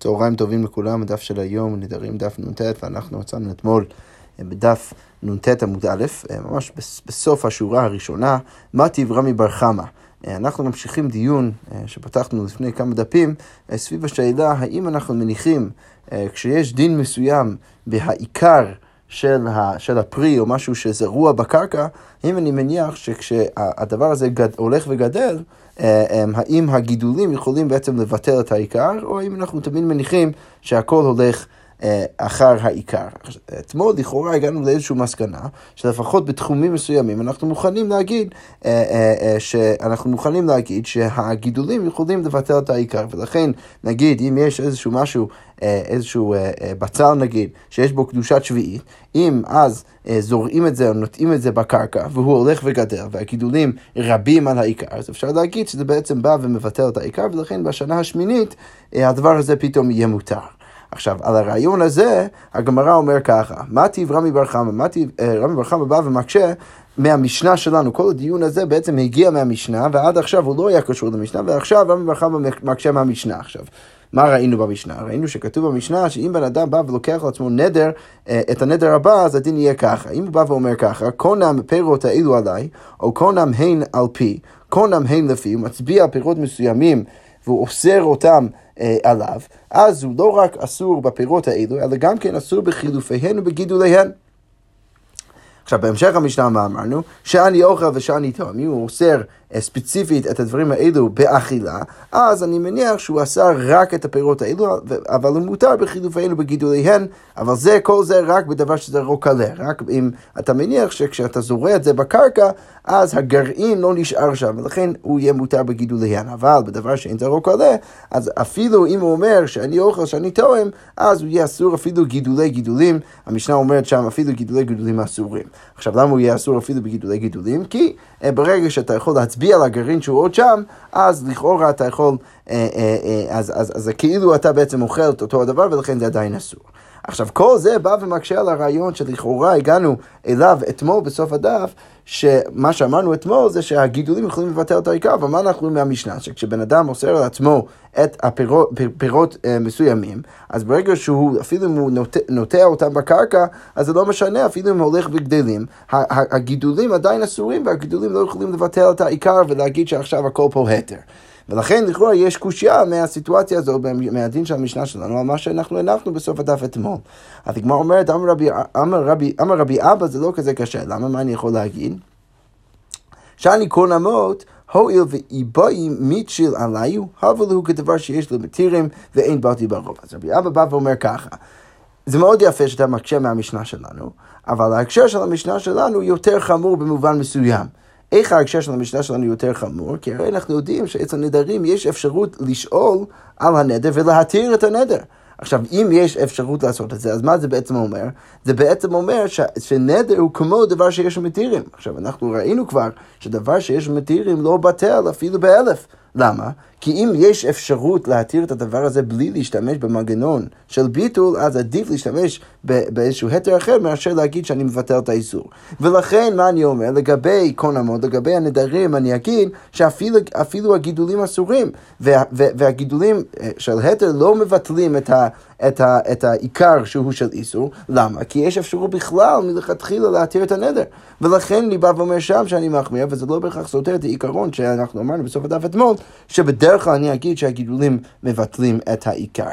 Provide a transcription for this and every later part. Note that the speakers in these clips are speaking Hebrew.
צהריים טובים לכולם, הדף של היום, נדרים דף נ"ט, ואנחנו מצאנו אתמול אה, בדף נ"ט עמוד א', אה, ממש בסוף השורה הראשונה, מה תברמי בר חמא. אה, אנחנו ממשיכים דיון שפתחנו לפני כמה דפים סביב השאלה האם אנחנו מניחים כשיש דין מסוים בהעיקר של, ה, של הפרי או משהו שזרוע בקרקע, אם אני מניח שכשהדבר הזה גד, הולך וגדל, האם הגידולים יכולים בעצם לבטל את העיקר, או האם אנחנו תמיד מניחים שהכל הולך... אה, אחר העיקר. אתמול לכאורה הגענו לאיזושהי מסקנה שלפחות בתחומים מסוימים אנחנו מוכנים להגיד אה, שאנחנו מוכנים להגיד שהגידולים יכולים לבטל את העיקר ולכן נגיד אם יש איזשהו משהו אה, איזשהו אה, אה, בצל נגיד, שיש בו קדושת שביעית, אם אז זורעים את זה או נוטעים את זה בקרקע, והוא הולך וגדל, והגידולים רבים על העיקר, אז אפשר להגיד שזה בעצם בא ומבטל את העיקר, ולכן בשנה השמינית הדבר הזה פתאום יהיה מותר. עכשיו, על הרעיון הזה, הגמרא אומר ככה, מה טיב רמי בר חמא? מה טיב רמי בר חמא בא ומקשה מהמשנה שלנו, כל הדיון הזה בעצם הגיע מהמשנה, ועד עכשיו הוא לא היה קשור למשנה, ועכשיו רמי בר חמא מקשה מהמשנה עכשיו. מה ראינו במשנה? ראינו שכתוב במשנה שאם בן אדם בא ולוקח לעצמו נדר, אה, את הנדר הבא, אז הדין יהיה ככה. אם הוא בא ואומר ככה, קונם פירות האלו עליי, או קונם הן על פי, קונם הן לפי, הוא מצביע על פירות מסוימים והוא אוסר אותם אה, עליו, אז הוא לא רק אסור בפירות האלו, אלא גם כן אסור בחילופיהן ובגידוליהן. עכשיו, בהמשך המשנה מה אמרנו? שאני אוכל ושאני טועם. אם הוא אוסר ספציפית את הדברים האלו באכילה, אז אני מניח שהוא אסר רק את הפירות האלו, אבל הוא מותר בחילופיהן ובגידוליהן, אבל זה, כל זה רק בדבר שזה רוקלה. רק אם אתה מניח שכשאתה זורע את זה בקרקע, אז הגרעין לא נשאר שם, ולכן הוא יהיה מותר בגידוליהן. אבל בדבר שאין זה רוקלה, אז אפילו אם הוא אומר שאני אוכל, שאני טועם, אז הוא יהיה אסור אפילו גידולי גידולים. המשנה אומרת שם אפילו גידולי גידולים אסורים. עכשיו, למה הוא יהיה אסור אפילו בגידולי גידולים? כי אה, ברגע שאתה יכול להצביע על הגרעין שהוא עוד שם, אז לכאורה אתה יכול, אה, אה, אז, אז, אז, אז כאילו אתה בעצם אוכל את אותו הדבר ולכן זה עדיין אסור. עכשיו, כל זה בא ומקשה על הרעיון שלכאורה הגענו אליו אתמול בסוף הדף, שמה שאמרנו אתמול זה שהגידולים יכולים לבטל את העיקר, אבל מה אנחנו רואים מהמשנה? שכשבן אדם אוסר על עצמו את הפירות פירות, uh, מסוימים, אז ברגע שהוא, אפילו אם הוא נוטע, נוטע אותם בקרקע, אז זה לא משנה, אפילו אם הולך וגדלים, הגידולים עדיין אסורים והגידולים לא יכולים לבטל את העיקר ולהגיד שעכשיו הכל פה התר. ולכן לכאורה יש קושייה מהסיטואציה הזו, מהדין של המשנה שלנו, על מה שאנחנו הנחנו בסוף הדף אתמול. אז הגמרא אומרת, אמר רבי, אמר, רבי, אמר רבי אבא זה לא כזה קשה, למה מה אני יכול להגיד? שאני כל נמות, הואיל ואיבאי מיטשיל עליו, אבל הוא כדבר שיש לו מתירים ואין באתי ברוב. אז רבי אבא בא ואומר ככה, זה מאוד יפה שאתה מקשה מהמשנה שלנו, אבל ההקשר של המשנה שלנו יותר חמור במובן מסוים. איך ההקשר של המשנה שלנו יותר חמור? כי הרי אנחנו יודעים שאצל נדרים יש אפשרות לשאול על הנדר ולהתיר את הנדר. עכשיו, אם יש אפשרות לעשות את זה, אז מה זה בעצם אומר? זה בעצם אומר ש, שנדר הוא כמו דבר שיש מתירים. עכשיו, אנחנו ראינו כבר שדבר שיש מתירים לא בטל אפילו באלף. למה? כי אם יש אפשרות להתיר את הדבר הזה בלי להשתמש במנגנון של ביטול, אז עדיף להשתמש באיזשהו היתר אחר מאשר להגיד שאני מבטל את האיסור. ולכן, מה אני אומר? לגבי קונמות, לגבי הנדרים, אני אגיד שאפילו הגידולים אסורים, וה, והגידולים אה, של היתר לא מבטלים את ה... את, ה, את העיקר שהוא של איסור. למה? כי יש אפשרות בכלל מלכתחילה להתיר את הנדר. ולכן אני בא ואומר שם שאני מחמיר, וזה לא בהכרח סותר את העיקרון שאנחנו אמרנו בסוף הדף אתמול, שבדרך כלל אני אגיד שהגידולים מבטלים את העיקר.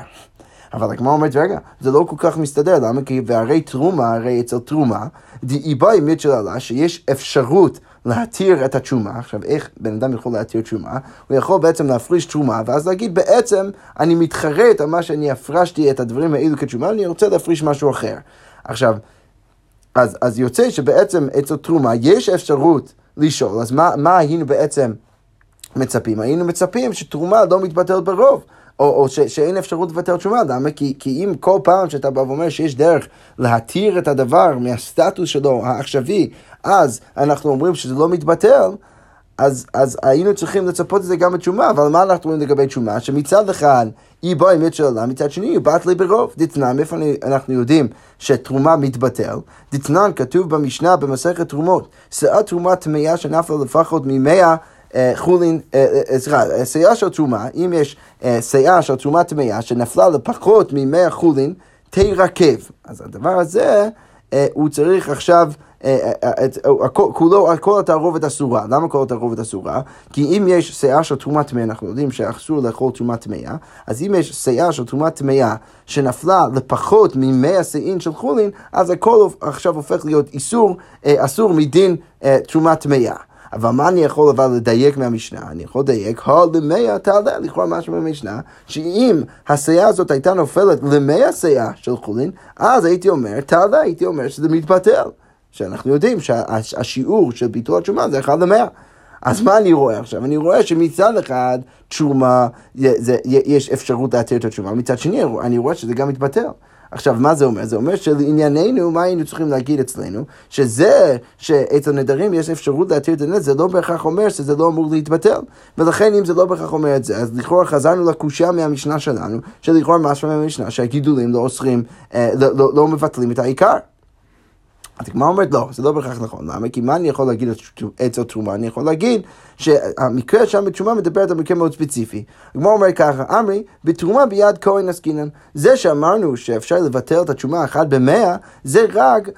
אבל הגמרא אומרת, רגע, זה לא כל כך מסתדר, למה? כי והרי תרומה, הרי אצל תרומה, דאיבאי מיטשל עלה, שיש אפשרות להתיר את התשומה, עכשיו איך בן אדם יכול להתיר תשומה? הוא יכול בעצם להפריש תרומה, ואז להגיד בעצם אני מתחרט על מה שאני הפרשתי את הדברים האלו כתשומה, אני רוצה להפריש משהו אחר. עכשיו, אז, אז יוצא שבעצם אצל תרומה יש אפשרות לשאול, אז מה, מה היינו בעצם מצפים? היינו מצפים שתרומה לא מתבטלת ברוב. או, או ש, שאין אפשרות לבטל תשומה, למה? כי, כי אם כל פעם שאתה בא ואומר שיש דרך להתיר את הדבר מהסטטוס שלו העכשווי, אז אנחנו אומרים שזה לא מתבטל, אז, אז היינו צריכים לצפות את זה גם בתשומה, אבל מה אנחנו רואים לגבי תשומה? שמצד אחד היא באה אמת של עולם, מצד שני היא באת לי ברוב. דתנן, מאיפה אנחנו יודעים שתרומה מתבטל? דתנן כתוב במשנה במסכת תרומות, שאה תרומה טמאה שנפלה לפחות ממאה חולין, סייעה סייעה של תרומה, אם יש סייעה של תרומה טמאה שנפלה לפחות ממאה חולין, תירקב. אז הדבר הזה, הוא צריך עכשיו... כולו, כל התערובת אסורה. למה כל התערובת אסורה? כי אם יש שאה של תרומה טמאה, אנחנו יודעים שאסור לאכול תרומה טמאה, אז אם יש שאה של תרומה טמאה שנפלה לפחות ממאה שאים של חולין, אז הכל עכשיו הופך להיות איסור, אסור מדין תרומה טמאה. אבל מה אני יכול אבל לדייק מהמשנה? אני יכול לדייק, למאה תעלה, לכאורה משהו מהמשנה, שאם השאה הזאת הייתה נופלת למאה שאה של חולין, אז הייתי אומר, תעלה, הייתי אומר שזה מתבטל. שאנחנו יודעים שהשיעור של ביטול התשומה זה אחד למאה. אז מה אני רואה עכשיו? אני רואה שמצד אחד תשומה, יש אפשרות להתיר את התשומה, מצד שני אני רואה שזה גם מתבטל. עכשיו, מה זה אומר? זה אומר שלענייננו, מה היינו צריכים להגיד אצלנו? שזה שאצל נדרים יש אפשרות להתיר את הנס, זה לא בהכרח אומר שזה לא אמור להתבטל. ולכן אם זה לא בהכרח אומר את זה, אז לכאורה חזרנו לקושייה מהמשנה שלנו, שלכאורה משהו מהמשנה שהגידולים לא אוסרים, אה, לא, לא, לא מבטלים את העיקר. אז הגמרא אומרת לא, זה לא בהכרח נכון. למה? כי מה אני יכול להגיד אצל תרומה? אני יכול להגיד שהמקרה שם בתרומה מדברת על מקרה מאוד ספציפי. הגמרא אומרת ככה, אמרי, בתרומה ביד כהן עסקינן. זה שאמרנו שאפשר לבטל את התרומה אחת במאה, זה רק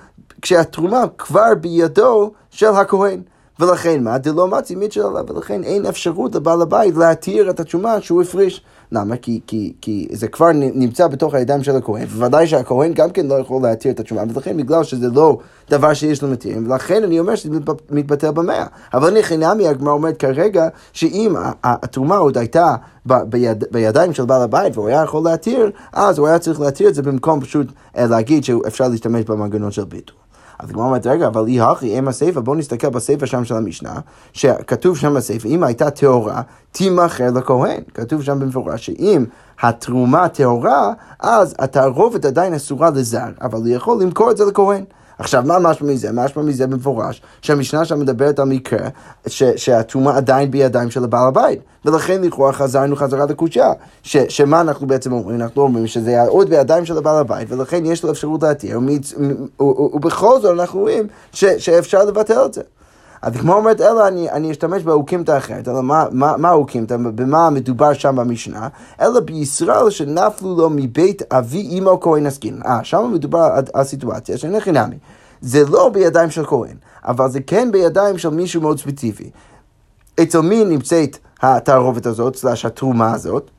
כשהתרומה כבר בידו של הכהן. ולכן מה? דלא מצי מיטשל עליו, ולכן אין אפשרות לבעל הבית להתיר את התשומה שהוא הפריש. למה? כי, כי, כי זה כבר נמצא בתוך הידיים של הכהן, וודאי שהכהן גם כן לא יכול להתיר את התשומה, ולכן בגלל שזה לא דבר שיש לו מתירים, ולכן אני אומר שזה מתבטל במאה. אבל אני חינמי, הגמרא אומרת כרגע, שאם התרומה עוד הייתה ביד, בידיים של בעל הבית והוא היה יכול להתיר, אז הוא היה צריך להתיר את זה במקום פשוט אה, להגיד שאפשר להשתמש במנגנון של ביטול. אז הגמרא אומרת, רגע, אבל אי הכי, אם הסיפא, בואו נסתכל בסיפא שם של המשנה, שכתוב שם בסיפא, אם הייתה טהורה, תימכר לכהן. כתוב שם במפורש שאם התרומה טהורה, אז התערובת עדיין אסורה לזר, אבל הוא יכול למכור את זה לכהן. עכשיו, מה משמע מזה? משמע מזה במפורש, שהמשנה שם מדברת על מקרה שהתרומה עדיין בידיים של הבעל הבית. ולכן לכאורה חזרנו חזרה לקושייה. שמה אנחנו בעצם אומרים? אנחנו אומרים שזה היה עוד בידיים של הבעל הבית, ולכן יש לו אפשרות להתיר, ובכל זאת אנחנו רואים שאפשר לבטל את זה. אז כמו אומרת, אלא אני, אני אשתמש באוקימתא אחרת, אלא מה, מה, מה אוקימתא, במה מדובר שם במשנה, אלא בישראל שנפלו לו מבית אבי אמו כהן עסקין. אה, שם מדובר על, על סיטואציה שאין חינמי. זה לא בידיים של כהן, אבל זה כן בידיים של מישהו מאוד ספציפי. אצל מי נמצאת התערובת הזאת, סלש התרומה הזאת?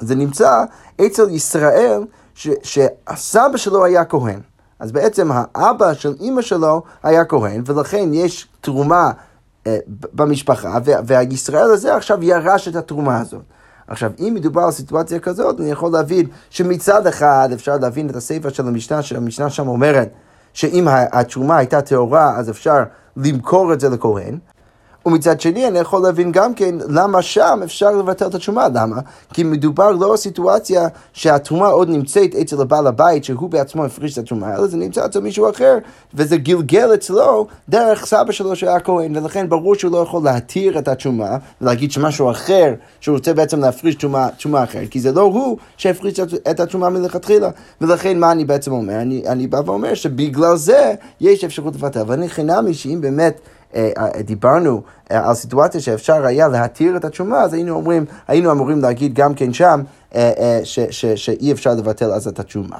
זה נמצא אצל ישראל ש, שהסבא שלו היה כהן. אז בעצם האבא של אימא שלו היה כהן, ולכן יש תרומה אה, במשפחה, והישראל הזה עכשיו ירש את התרומה הזאת. עכשיו, אם מדובר על סיטואציה כזאת, אני יכול להבין שמצד אחד אפשר להבין את הספר של המשנה, שהמשנה שם אומרת שאם התרומה הייתה טהורה, אז אפשר למכור את זה לכהן. ומצד שני אני יכול להבין גם כן למה שם אפשר לבטל את התשומה, למה? כי מדובר לא על סיטואציה שהתרומה עוד נמצאת אצל הבעל הבית שהוא בעצמו הפריש את התרומה, אלא זה נמצא אצל מישהו אחר, וזה גלגל אצלו דרך סבא שלו שהיה כהן, ולכן ברור שהוא לא יכול להתיר את התשומה, ולהגיד שמשהו אחר, שהוא רוצה בעצם להפריש תשומה, אחרת, כי זה לא הוא שהפריש את התשומה מלכתחילה, ולכן מה אני בעצם אומר? אני, אני בא ואומר שבגלל זה יש אפשרות לבטל, ואני חינמי שאם באמת אה, אה, דיברנו אה, על סיטואציה שאפשר היה להתיר את התשומה, אז היינו אומרים, היינו אמורים להגיד גם כן שם שאי אפשר לבטל אז את התשומה.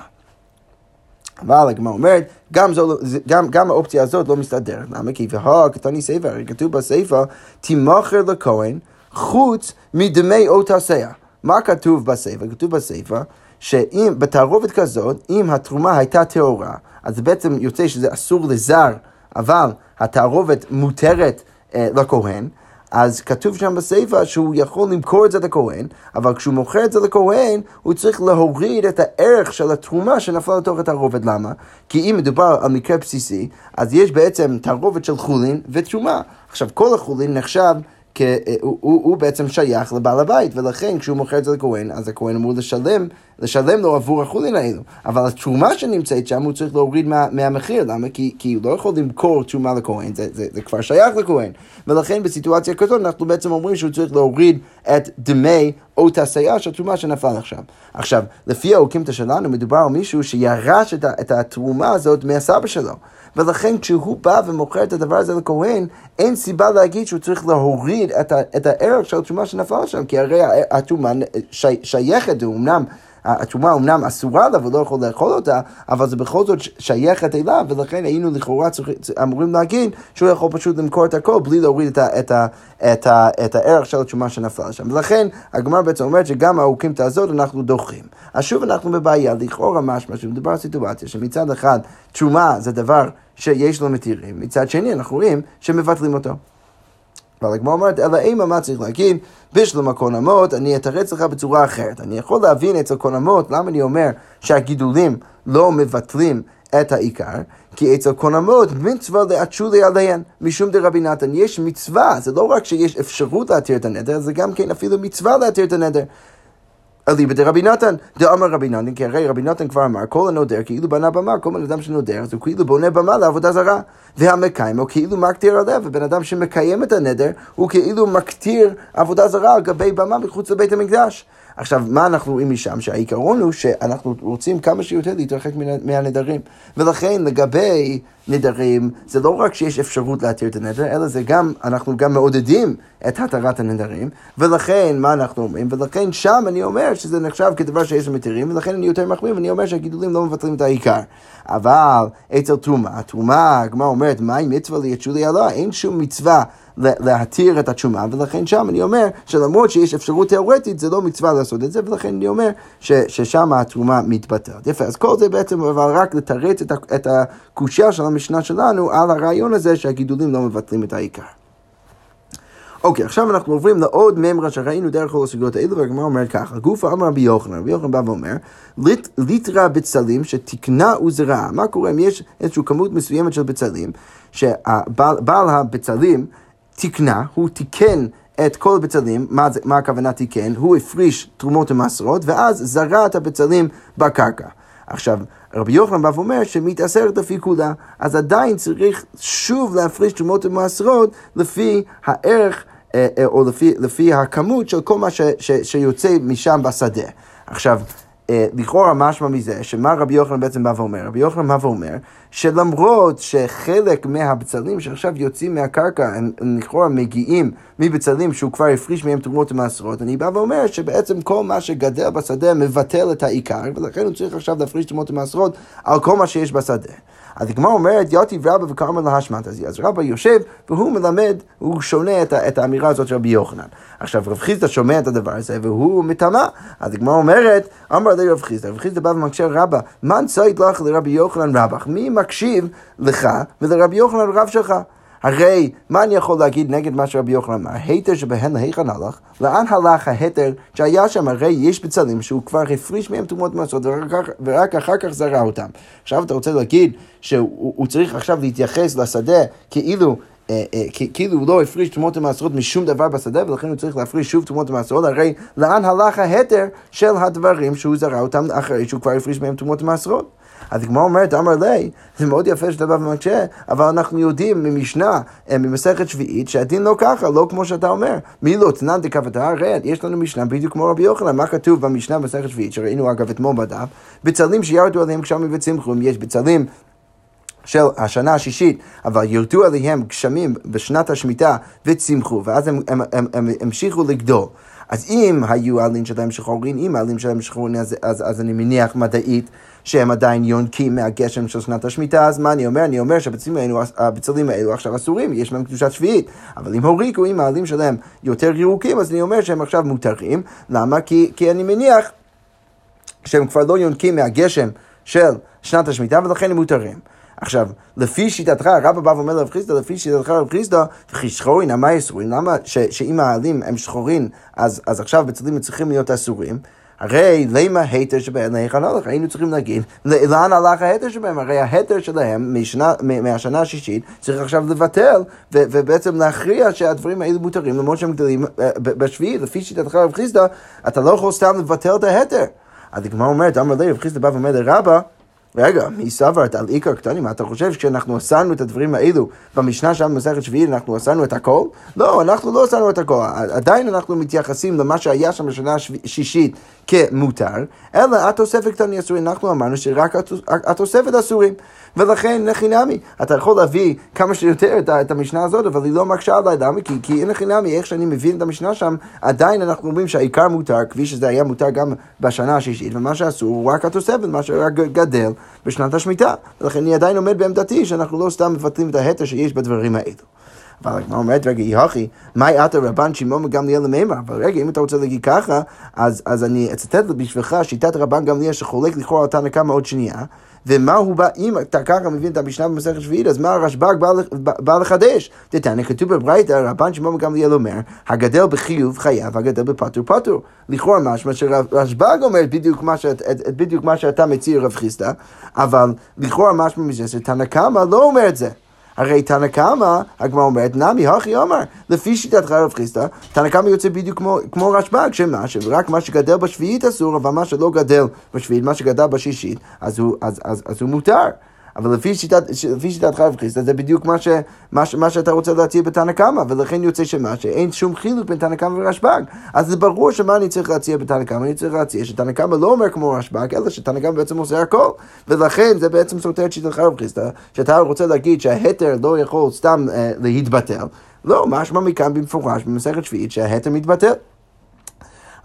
אבל הגמרא אומרת, גם, זו, לא, גם, גם האופציה הזאת לא מסתדרת. למה? כי והא קטני ספר, הרי כתוב בספר, תימכר לכהן חוץ מדמי אותה סאה. מה כתוב בספר? כתוב בספר שאם, בתערובת כזאת, אם התרומה הייתה טהורה, אז בעצם יוצא שזה אסור לזר, אבל התערובת מותרת אה, לכהן, אז כתוב שם בסיפא שהוא יכול למכור את זה לכהן, אבל כשהוא מוכר את זה לכהן, הוא צריך להוריד את הערך של התרומה שנפלה לתוך התערובת. למה? כי אם מדובר על מקרה בסיסי, אז יש בעצם תערובת של חולין ותרומה. עכשיו, כל החולין נחשב אה, הוא, הוא, הוא בעצם שייך לבעל הבית, ולכן כשהוא מוכר את זה לכהן, אז הכהן אמור לשלם, לשלם לו עבור החולין האלו. אבל התרומה שנמצאת שם הוא צריך להוריד מה, מהמחיר, למה? כי, כי הוא לא יכול למכור תרומה לכהן, זה, זה, זה כבר שייך לכהן. ולכן בסיטואציה כזאת אנחנו בעצם אומרים שהוא צריך להוריד את דמי אותה סייעה של תרומה שנפלה עכשיו. עכשיו, לפי האוקימתא שלנו, מדובר על מישהו שירש את, את התרומה הזאת מהסבא שלו. ולכן כשהוא בא ומוכר את הדבר הזה לכהן, אין סיבה להגיד שהוא צריך להוריד את, ה, את הערך של התרומה שנפלה שם, כי הרי התרומה שי, שייכת, הוא אמנם... התרומה אמנם אסורה לה ולא יכול לאכול אותה, אבל זה בכל זאת שייכת אליו, ולכן היינו לכאורה אמורים להגיד שהוא יכול פשוט למכור את הכל בלי להוריד את, ה, את, ה, את, ה, את הערך של התרומה שנפלה שם. ולכן הגמר בעצם אומרת שגם האוקימתא הזאת אנחנו דוחים. אז שוב אנחנו בבעיה, לכאורה משמע שמדובר על סיטואציה שמצד אחד תרומה זה דבר שיש לו מתירים, מצד שני אנחנו רואים שמבטלים אותו. אבל הגמרא אומרת, אלא אימה מה צריך להגיד? בשלום הקון אמות, אני אתרץ לך בצורה אחרת. אני יכול להבין אצל קון אמות, למה אני אומר שהגידולים לא מבטלים את העיקר? כי אצל קון אמות מצווה לאצ'ולי עליהן, משום דרבי נתן. יש מצווה, זה לא רק שיש אפשרות להתיר את הנדר, זה גם כן אפילו מצווה להתיר את הנדר. אליבא דרבי נתן, דאמר רבי נתן, כי הרי רבי נתן כבר אמר, כל הנודר כאילו בנה במה, כל בן אדם שנודר, אז הוא כאילו בונה במה לעבודה זרה. והמקיים הוא כאילו מקטיר הלב, ובן אדם שמקיים את הנדר, הוא כאילו מקטיר עבודה זרה על גבי במה מחוץ לבית המקדש. עכשיו, מה אנחנו רואים משם? שהעיקרון הוא שאנחנו רוצים כמה שיותר להתרחק מהנדרים. ולכן לגבי נדרים, זה לא רק שיש אפשרות להתיר את הנדר, אלא זה גם, אנחנו גם מעודדים את התרת הנדרים, ולכן, מה אנחנו אומרים? ולכן שם אני אומר שזה נחשב כדבר שיש למתירים, ולכן אני יותר מחמיר, ואני אומר שהגידולים לא מבטלים את העיקר. אבל אצל תרומה, התרומה, הגמרא אומרת, מהי מצווה ליצ'ולי עלה? אין שום מצווה להתיר את התשומה, ולכן שם אני אומר שלמרות שיש אפשרות תיאורטית, זה לא מצווה לעשות את זה, ולכן אני אומר ש, ששם התרומה מתבטלת. יפה, אז כל זה בעצם אבל רק לתרץ את, את הקושייה של המשנה שלנו על הרעיון הזה שהגידולים לא מבטלים את העיקר. אוקיי, עכשיו אנחנו עוברים לעוד ממרה שראינו דרך כל הסוגיות האלו, והגמרא אומרת ככה, גופה אמר רבי יוחנן, רבי יוחנן בא ואומר, ליטרה בצלים שתקנה וזרעה. מה קורה אם יש איזושהי כמות מסוימת של בצלים, שבעל הבצלים תיקנה, הוא תיקן את כל הבצלים, מה, מה הכוונה תיקן? הוא הפריש תרומות ומעשרות, ואז זרע את הבצלים בקרקע. עכשיו, רבי יוחנן בא ואומר שמתעשרת לפי כולה, אז עדיין צריך שוב להפריש תרומות ומעשרות לפי הערך אה, אה, או לפי, לפי הכמות של כל מה ש, ש, שיוצא משם בשדה. עכשיו, לכאורה משמע מזה, שמה רבי יוחנן בעצם בא ואומר? רבי יוחנן בא ואומר שלמרות שחלק מהבצלים שעכשיו יוצאים מהקרקע, הם לכאורה מגיעים מבצלים שהוא כבר הפריש מהם תרומות ומעשרות, אני בא ואומר שבעצם כל מה שגדל בשדה מבטל את העיקר, ולכן הוא צריך עכשיו להפריש תרומות ומעשרות על כל מה שיש בשדה. אז הגמרא אומרת, יתיב רבא וקרמר להשמט. אז רבא יושב והוא מלמד, הוא שונה את, את האמירה הזאת של רבי יוחנן. עכשיו, רב חיסדא שומע את הדבר הזה והוא מטמא. אז הגמרא אומרת, אמר לי רב חיסדא, רב חיסדא בא ומקשה רבא, מן צייד לך לרבי יוחנן רבך? מי מקשיב לך ולרבי יוחנן רב שלך? הרי מה אני יכול להגיד נגד מה שרבי יוחנן אמר? היתר שבהן להיכן הלך? לאן הלך ההתר שהיה שם? הרי יש בצלים שהוא כבר הפריש מהם תרומות מעשות ורק אחר כך זרע אותם. עכשיו אתה רוצה להגיד שהוא צריך עכשיו להתייחס לשדה כאילו אה, אה, כאילו הוא לא הפריש תרומות ומעשרות משום דבר בשדה, ולכן הוא צריך להפריש שוב תרומות ומעשרות, הרי לאן הלך ההתר של הדברים שהוא זרע אותם אחרי שהוא כבר הפריש מהם תרומות ומעשרות? אז הגמרא אומרת, אמר לי, זה מאוד יפה שאתה בא ומקשה, אבל אנחנו יודעים ממשנה, אה, ממסכת שביעית, שהדין לא ככה, לא כמו שאתה אומר. מי לא תנן דקבתה, הרי יש לנו משנה בדיוק כמו רבי יוחנן, מה כתוב במשנה במסכת שביעית, שראינו אגב אתמול בדף, בצלים שירדו עליהם גשמים וצמחו, יש בצלים של השנה השישית, אבל ירדו עליהם גשמים בשנת השמיטה וצמחו, ואז הם, הם, הם, הם המשיכו לגדול. אז אם היו העלים שלהם שחורים, אם העלים שלהם שחורים, אז, אז, אז אני מניח מדעית שהם עדיין יונקים מהגשם של שנת השמיטה, אז מה אני אומר? אני אומר שהבצלים האלו, האלו עכשיו אסורים, יש להם קדושת שביעית. אבל אם הוריקו, אם העלים שלהם יותר ירוקים, אז אני אומר שהם עכשיו מותרים. למה? כי, כי אני מניח שהם כבר לא יונקים מהגשם של שנת השמיטה, ולכן הם מותרים. עכשיו, לפי שיטתך, הרב בא ואומר לרב חיסדא, לפי שיטתך רב חיסדא, וכי שחורין, מה יסורים? למה שאם העלים הם שחורים, אז, אז עכשיו בצלים צריכים להיות אסורים? הרי למה היתר שבהם להיכן הלך? היינו צריכים להגיד, לאן הלך ההתר שבהם? הרי ההתר שלהם משנה, מהשנה השישית צריך עכשיו לבטל ו- ובעצם להכריע שהדברים האלה מותרים למרות שהם גדלים אה, בשביעי, לפי שיטתך רב חיסדא, אתה לא יכול סתם לבטל את ההתר. אז הגמרא אומרת, אמר לי, רב חיסדא בא ואומר לרבא, רגע, מי סברת על עיקר קטנים? אתה חושב שכשאנחנו אסרנו את הדברים האלו במשנה שם במסכת שביעית, אנחנו אסרנו את הכל? לא, אנחנו לא אסרנו את הכל. עדיין אנחנו מתייחסים למה שהיה שם בשנה השישית כמותר, אלא התוספת קטנים אסורים. אנחנו אמרנו שרק התוספת אסורים. ולכן לכי נמי, אתה יכול להביא כמה שיותר את, את המשנה הזאת, אבל היא לא מקשה עליי, למה? כי, כי לכי נמי, איך שאני מבין את המשנה שם, עדיין אנחנו אומרים שהעיקר מותר, כפי שזה היה מותר גם בשנה השישית, ומה שאסור הוא רק התוספת, מה שרק גדל בשנת השמיטה. ולכן אני עדיין עומד בעמדתי שאנחנו לא סתם מבטלים את ההתר שיש בדברים האלו. אבל הגמרא אומרת, רגע, יחי, מאי עתה רבן שמעון גמליאל למימר? אבל רגע, אם אתה רוצה להגיד ככה, אז, אז אני אצטט בשבילך שיטת רבן גמליאל שחולק לכאורה על תנא קמא עוד שנייה. ומה הוא בא, אם אתה ככה מבין את המשנה במסכת שביעית, אז מה הרשב"ג בא, בא לחדש? תתנא, כתוב בברייתא, רבן שמעון גמליאל אומר, הגדל בחיוב חייב, הגדל בפטור פטור. לכאורה משמע שרשב"ג אומר בדיוק מה, שאת, בדיוק מה שאתה מציע רב חיסדא, אבל לכאורה משמע מזה שתנא קמא לא אומר את זה. הרי תנא קמא, הגמרא אומרת, נמי הכי אומר, לפי שיטת רב חיסדא, תנא קמא יוצא בדיוק כמו, כמו רשב"ג, שמה, שרק מה שגדל בשביעית אסור, אבל מה שלא גדל בשביעית, מה שגדל בשישית, אז הוא, אז, אז, אז הוא מותר. אבל לפי שיטת, לפי שיטת חייב חיסדא זה בדיוק מה, ש, מה, ש, מה שאתה רוצה להציע בתנא קמא, ולכן יוצא שמה, שאין שום חילוק בין תנא קמא ורשב"ג. אז זה ברור שמה אני צריך להציע בתנא קמא, אני צריך להציע שתנא קמא לא אומר כמו רשב"ג, אלא שתנא קמא בעצם עושה הכל. ולכן זה בעצם סותר את שיטת חייב חיסדא, שאתה רוצה להגיד שההתר לא יכול סתם אה, להתבטל. לא, משמע מכאן במפורש במסכת שביעית שההתר מתבטל.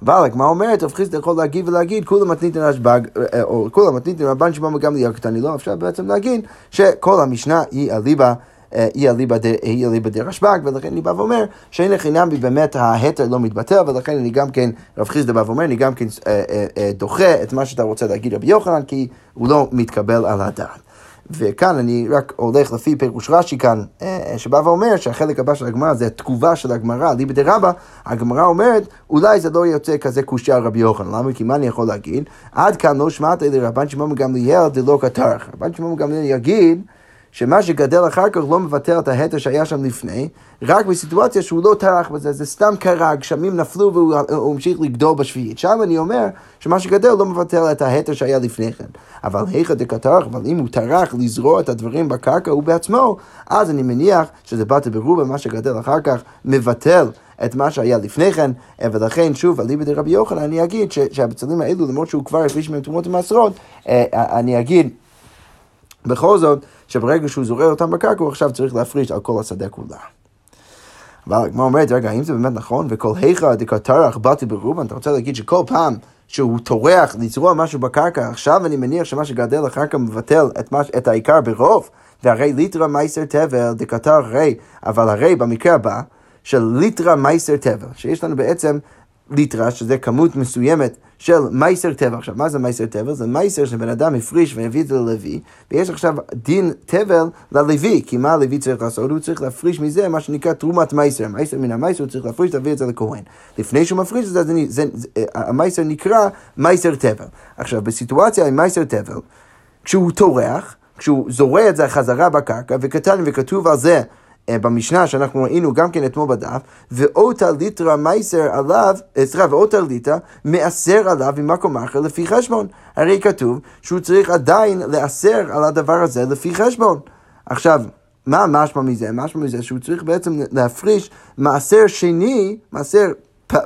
אבל הגמרא אומרת, רב חיסדא יכול להגיד ולהגיד, כולם מתניתן רשב"ג, אה, או כולם מתניתן רבן שמעון וגם קטני, לא אפשר בעצם להגיד שכל המשנה היא אליבא. אה, היא אליבא דרשב"ג, ולכן אני בא ואומר שאין לחינם בי באמת ההתר לא מתבטל, ולכן אני גם כן, רב חיסדא בא ואומר, אני גם כן אה, דוחה את מה שאתה רוצה להגיד רבי יוחנן, כי הוא לא מתקבל על הדעת. וכאן אני רק הולך לפי פירוש רש"י כאן, אה, שבא ואומר שהחלק הבא של הגמרא זה התגובה של הגמרא, ליבא דרבא, הגמרא אומרת, אולי זה לא יוצא כזה קושייה על רבי יוחנן, למה? כי מה אני יכול להגיד? עד כאן לא שמעת לרבן שמעון גמליאל דלא קטרך. רבן שמעון גמליאל יגיד שמה שגדל אחר כך לא מבטל את ההתר שהיה שם לפני, רק בסיטואציה שהוא לא טרח בזה, זה סתם קרה, גשמים נפלו והוא המשיך לגדול בשביעית. שם אני אומר שמה שגדל לא מבטל את ההתר שהיה לפני כן. אבל היכא דקטרח, אבל אם הוא טרח לזרוע את הדברים בקרקע הוא בעצמו, אז אני מניח שזה בא ברובה, מה שגדל אחר כך מבטל את מה שהיה לפני כן, ולכן שוב, אליבא דרבי יוחנן, אני אגיד שהבצלים האלו, למרות שהוא כבר הפריש מהם תרומות ומעשרות, אה, אני אגיד בכל זאת, שברגע שהוא זורע אותם בקרקע, הוא עכשיו צריך להפריש על כל השדה כולה. אבל הגמרא אומרת, רגע, האם זה באמת נכון? וכל היכא דקטרח באתי ברובן, אתה רוצה להגיד שכל פעם שהוא טורח לזרוע משהו בקרקע, עכשיו אני מניח שמה שגדל אחר כך מבטל את, מש, את העיקר ברוב, והרי ליטרה מייסר תבל דקטר הרי, אבל הרי במקרה הבא, של ליטרה מייסר תבל, שיש לנו בעצם ליטרה, שזה כמות מסוימת של מייסר טבל. עכשיו, מה זה מייסר טבל? זה מייסר שבן אדם הפריש והביא את זה ללוי, ויש עכשיו דין טבל ללוי, כי מה הלוי צריך לעשות? הוא צריך להפריש מזה מה שנקרא תרומת מייסר. מייסר מן המייסר הוא צריך להפריש, להביא את זה לכהן. לפני שהוא מפריש את זה, זה המייסר נקרא מייסר טבל. עכשיו, בסיטואציה עם מייסר טבל, כשהוא טורח, כשהוא זורע את זה חזרה בקרקע, וכתב וכתוב על זה אה, במשנה שאנחנו ראינו גם כן אתמול בדף, ואותה ליטרה מייסר עליו, אה, סליחה, ואותה ליטרה מעשר עליו ממקום אחר לפי חשבון. הרי כתוב שהוא צריך עדיין לאסר על הדבר הזה לפי חשבון. עכשיו, מה משמע מזה? משמע מזה שהוא צריך בעצם להפריש מעשר שני, מעשר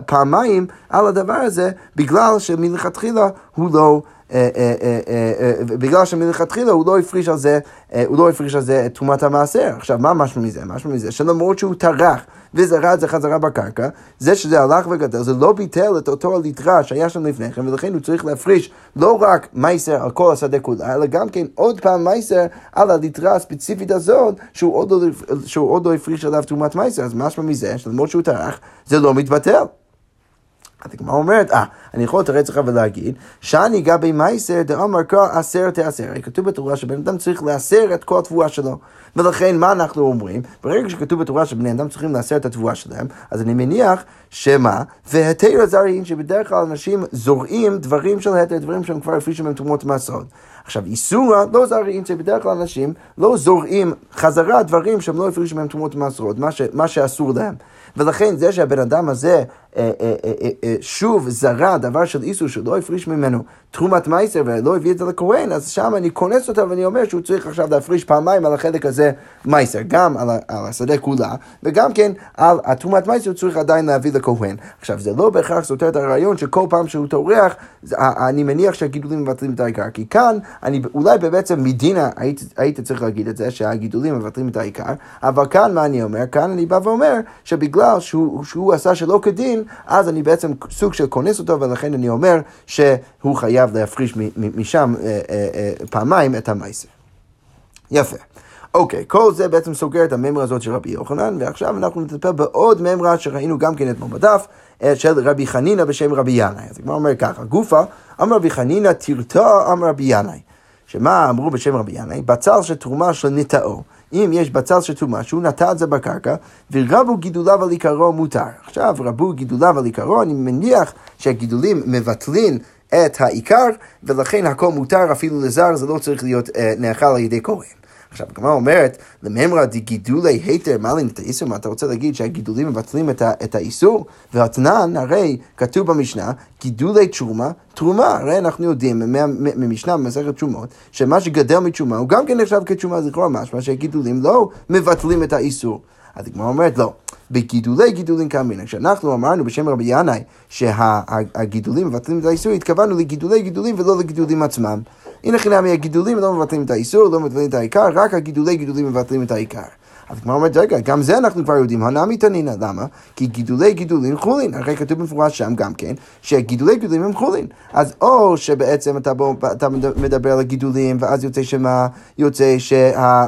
פעמיים על הדבר הזה, בגלל שמלכתחילה הוא לא... אה, אה, אה, בגלל שמלכתחילה הוא לא הפריש על זה, הוא לא הפריש על זה את תרומת המעשר. עכשיו, מה משהו מזה? משהו מזה שלמרות שהוא טרח וזרע את זה חזרה בקרקע, זה שזה הלך וגדל, זה לא ביטל את אותו הליטרה שהיה שם לפני כן, ולכן הוא צריך להפריש לא רק מייסר על כל השדה כולה, אלא גם כן עוד פעם מייסר על הליטרה הספציפית הזאת, שהוא עוד לא, לא הפריש עליו תרומת מייסר. אז משהו מזה, שלמרות שהוא טרח, זה לא מתבטל. אז הגמרא אומרת, אה, אני יכול לתרץ לך ולהגיד, שאני גבי מייסר דאמר קרא עשר תעשר. כתוב בתורה שבן אדם צריך לעשר את כל התבואה שלו. ולכן מה אנחנו אומרים? ברגע שכתוב בתורה שבני אדם צריכים לעשר את התבואה שלהם, אז אני מניח שמה? והתר הזרעים, שבדרך כלל אנשים זורעים דברים של התר, דברים שהם כבר הפרישו מהם תרומות מעשרות. עכשיו, איסורה לא זרעים, זה בדרך כלל אנשים לא זורעים חזרה דברים שהם לא הפרישו מהם תרומות ומסורות, מה, מה שאסור להם. ולכן זה שהבן אדם הזה אה, אה, אה, שוב זרע דבר של איסור שלא הפריש ממנו תרומת מייסר ולא הביא את זה לכהן, אז שם אני כונס אותו ואני אומר שהוא צריך עכשיו להפריש פעמיים על החלק הזה מייסר, גם על, על השדה כולה, וגם כן על התרומת מייסר הוא צריך עדיין להביא לכהן. עכשיו, זה לא בהכרח סותר את הרעיון שכל פעם שהוא טורח, אני מניח שהגידולים מבטלים את העיקר, כי כאן, אני אולי בעצם מדינה הייתי, הייתי צריך להגיד את זה, שהגידולים מבטלים את העיקר, אבל כאן מה אני אומר? כאן אני בא ואומר שבגלל שהוא, שהוא עשה שלא כדין, אז אני בעצם סוג של כונס אותו, ולכן אני אומר שהוא חייב להפריש משם אה, אה, אה, פעמיים את המייסר. יפה. אוקיי, כל זה בעצם סוגר את הממרה הזאת של רבי יוחנן, ועכשיו אנחנו נטפל בעוד ממרה שראינו גם כן אתמול בדף, של רבי חנינא בשם רבי ינאי. אז הגמרא אומר ככה, גופה, אמר רבי חנינא תרתע אמר רבי ינאי. שמה אמרו בשם רבי ינאי? בצל של תרומה של נטעו. אם יש בצל של תרומה שהוא נטע את זה בקרקע, ורבו גידוליו על עיקרו מותר. עכשיו, רבו גידוליו על עיקרו, אני מניח שהגידולים מבטלים את העיקר, ולכן הכל מותר אפילו לזר, זה לא צריך להיות אה, נאכל על ידי כהן. עכשיו, הגמרא אומרת, לממרא דגידולי היתר מעלין את האיסור, מה אתה רוצה להגיד שהגידולים מבטלים את, את האיסור? והתנן, הרי כתוב במשנה, גידולי תרומה, תרומה, הרי אנחנו יודעים ממשנה במסכת תשומות, שמה שגדל מתשומה הוא גם כן נחשב כתשומה, לכאורה משמע שהגידולים לא מבטלים את האיסור. אז הגמרא אומרת, לא. בגידולי גידולים כאמרינא. כשאנחנו אמרנו בשם רבי ינאי שהגידולים מבטלים את האיסור, התכוונו לגידולי גידולים ולא לגידולים עצמם. הנה חינם הגידולים לא מבטלים את האיסור, לא מבטלים את העיקר, רק הגידולי גידולים מבטלים את העיקר. אז כמו אומרת, רגע, גם זה אנחנו כבר יודעים, הנמי תנינא, למה? כי גידולי גידולים חולין, הרי כתוב במפורש שם גם כן, שגידולי גידולים הם חולין. אז או שבעצם אתה, בוא, אתה מדבר על הגידולים, ואז יוצא שמה, יוצא שה...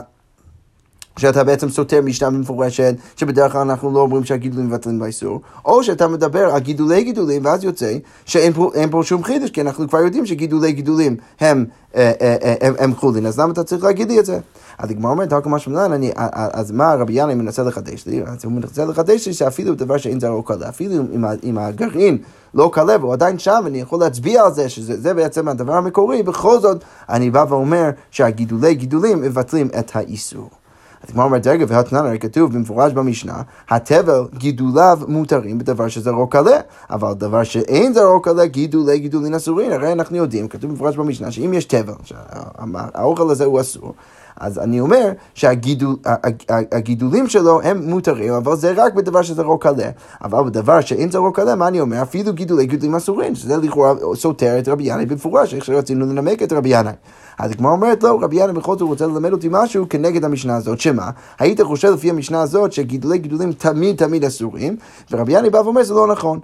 שאתה בעצם סותר משנה מפורשת, שבדרך כלל אנחנו לא אומרים שהגידולים מבטלים באיסור, או שאתה מדבר על גידולי גידולים, ואז יוצא שאין פה, פה שום חידוש, כי אנחנו כבר יודעים שגידולי גידולים הם, אה, אה, אה, הם, הם חולין, אז למה אתה צריך להגיד לי את זה? אז הגמרא אומרת, רק משהו מלן, אז מה רבי ינאי מנסה לחדש לי? אז הוא מנסה לחדש לי שאפילו דבר שאין זרעו קלה, אפילו אם הגרעין לא קלה והוא עדיין שם, אני יכול להצביע על זה, שזה בעצם הדבר המקורי, בכל זאת, אני בא ואומר שהגידולי גידולים מבטלים את האיסור. אז כמו אומרת, רגע, והתנן הרי כתוב במפורש במשנה, התבל גידוליו מותרים בדבר שזרעו קלה, אבל דבר שאין זרעו קלה, גידולי גידולין אסורים, הרי אנחנו יודעים, כתוב במפורש במשנה, שאם יש תבל, שהאוכל הזה הוא אסור, אז אני אומר שהגידולים שלו הם מותרים, אבל זה רק בדבר שזה רוק קלה. אבל בדבר שאין זה רוק קלה, מה אני אומר? אפילו גידולי גידולים אסורים, שזה לכאורה סותר את רבי ינאי במפורש, איך שרצינו לנמק את רבי ינאי. אז הגמרא אומרת לו, רבי ינאי בכל זאת רוצה ללמד אותי משהו כנגד המשנה הזאת, שמה? היית חושב לפי המשנה הזאת שגידולי גידולים תמיד תמיד אסורים, ורבי ינאי בא ואומר זה לא נכון.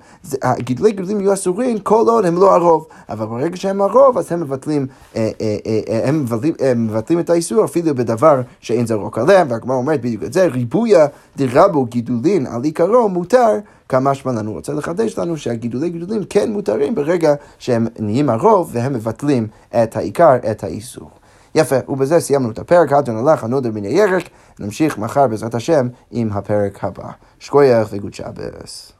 גידולי גידולים יהיו אסורים כל עוד הם לא הרוב, אבל ברגע שהם הרוב אז הם מבטלים, אה, אה, אה, הם מבטלים, מבטלים את האיסור אפילו בדבר שאין זרוק עליהם, והגמרא אומרת בדיוק את זה, ריבויה דרבו גידולין על עיקרו מותר כמה משמע לנו, רוצה לחדש לנו שהגידולי גידולים כן מותרים ברגע שהם נהיים הרוב והם מבטלים את העיקר, את האיסור. יפה, ובזה סיימנו את הפרק, עד הלך הנודר מן הירק, נמשיך מחר בעזרת השם עם הפרק הבא. שכוייך וגוד שבס.